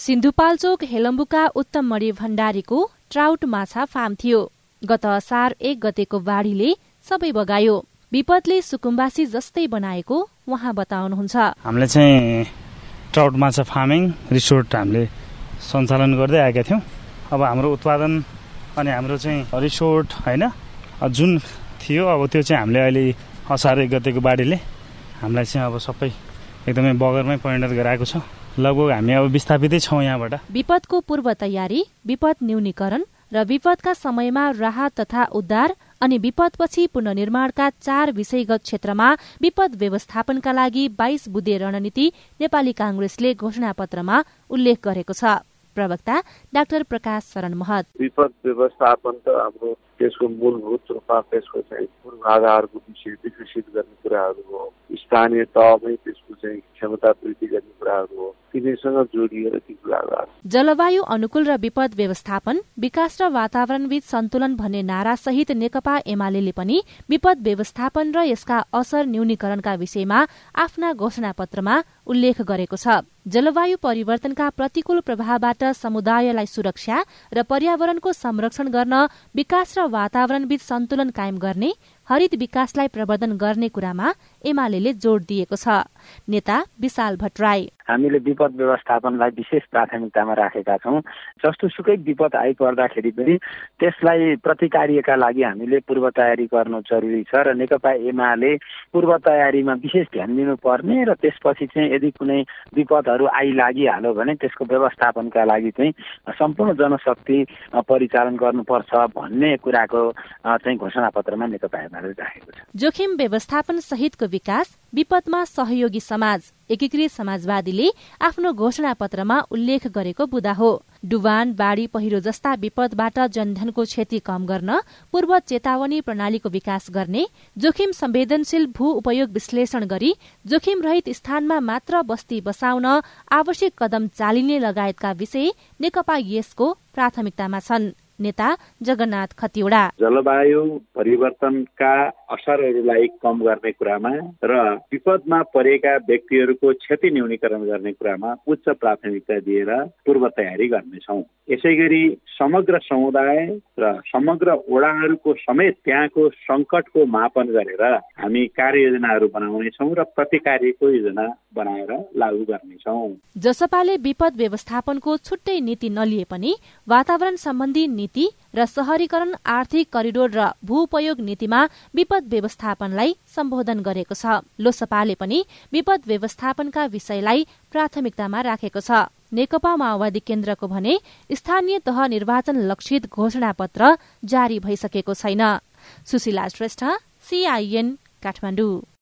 सिन्धुपाल्चोक हेलम्बुका उत्तम मणि भण्डारीको ट्राउट माछा फार्म थियो। गत असार एक गतेको बाढ़ीले सबै बगायो। विपदले सुकुम्बासी जस्तै बनाएको उहाँ बताउनुहुन्छ। हामीले चाहिँ ट्राउट माछा फार्मिङ रिसोर्ट हामीले सञ्चालन गर्दै आएका थियौँ। अब हाम्रो उत्पादन अनि हाम्रो चाहिँ रिसोर्ट होइन जुन थियो अब त्यो चाहिँ हामीले अहिले असार एक गतेको बाढीले हामीलाई चाहिँ अब सबै एकदमै बगरमै परिणत गराएको छ। लगभग हामी अब विस्थापितै छौँ यहाँबाट। विपदको पूर्व तयारी विपद न्यूनीकरण र विपदका समयमा राहत तथा उद्धार अनि विपदपछि पुननिर्माणका चार विषयगत क्षेत्रमा विपद व्यवस्थापनका लागि बाइस बुधे रणनीति नेपाली कांग्रेसले घोषणा पत्रमा उल्लेख गरेको छ। प्रवक्ता डाक्टर प्रकाश शरण महत। विपद व्यवस्थापन त हाम्रो त्यसको मूलभूत रूपमा त्यसको चाहिँ पूर्वाधारको विषय विकसित गर्ने कुराहरू हो। स्थानीय तहमै त्यसको क्षमता वृद्धि गर्ने कुराहरू हो। तिनीसँग जोडिएर ती कुराहरू जलवायु अनुकूल र विपद व्यवस्थापन विकास र वातावरणविद सन्तुलन भन्ने नारा सहित नेकपा एमाले पनि विपद व्यवस्थापन र यसका असर न्यूनीकरणका विषयमा आफ्ना घोषणा पत्रमा उल्लेख गरेको छ। जलवायु परिवर्तनका प्रतिकूल प्रभावबाट समुदायलाई सुरक्षा र पर्यावरणको संरक्षण गर्न विकास र वातावरणविद सन्तुलन कायम गर्ने हरित विकासलाई प्रवर्धन गर्ने कुरामा एमाले जोड़ दिएको छ। नेता विशाल भट्टराई। हामीले विपद व्यवस्थापनलाई विशेष प्राथमिकतामा राखेका छौँ। जस्तो सुकै विपद आइपर्दाखेरि पनि त्यसलाई प्रतिकार्यका लागि हामीले पूर्व तयारी गर्नु जरुरी छ र नेकपा एमाले पूर्व तयारीमा विशेष ध्यान दिनुपर्ने र त्यसपछि चाहिँ यदि कुनै विपदहरू आइलागिहाल्यो भने त्यसको व्यवस्थापनका लागि चाहिँ सम्पूर्ण जनशक्ति परिचालन गर्नुपर्छ भन्ने कुराको चाहिँ घोषणा पत्रमा नेकपा एमाले राखेको छ। जोखिम व्यवस्थापन सहितको विकास विपदमा सहयोगी समाज एकीकृत समाजवादीले आफ्नो घोषणा पत्रमा उल्लेख गरेको बुदा हो। डुबान बाढ़ी पहिरो जस्ता विपदबाट जनधनको क्षति कम गर्न पूर्व चेतावनी प्रणालीको विकास गर्ने जोखिम संवेदनशील भू उपयोग विश्लेषण गरी जोखिम रहित स्थानमा मात्र बस्ती बसाउन आवश्यक कदम चालिने लगायतका विषय नेकपा यसको प्राथमिकतामा छन्। नेता जगन्नाथ खतिवड़ा। जलवायु परिवर्तनका असरहरूलाई कम गर्ने कुरामा र विपदमा परेका व्यक्तिहरूको क्षति न्यूनीकरण गर्ने कुरामा उच्च प्राथमिकता दिएर पूर्व तयारी गर्नेछौँ। यसै गरी समग्र समुदाय र समग्र ओडाहरूको समेत त्यहाँको सङ्कटको मापन गरेर हामी कार्ययोजनाहरू बनाउनेछौँ र प्रतिकार्यको योजना बनाएर लागू गर्नेछौँ। जसपाले विपद व्यवस्थापनको छुट्टै नीति नलिए पनि वातावरण सम्बन्धी नीति र शहरीकरण आर्थिक करिडोर र भू उपयोग नीतिमा विपद व्यवस्थापनलाई सम्बोधन गरेको छ। लोसपाले पनि विपद व्यवस्थापनका विषयलाई प्राथमिकतामा राखेको छ। नेकपा माओवादी केन्द्रको भने स्थानीय तह निर्वाचन लक्षित घोषणा पत्र जारी भइसकेको छैन। सुशीला श्रेष्ठ सीआईएन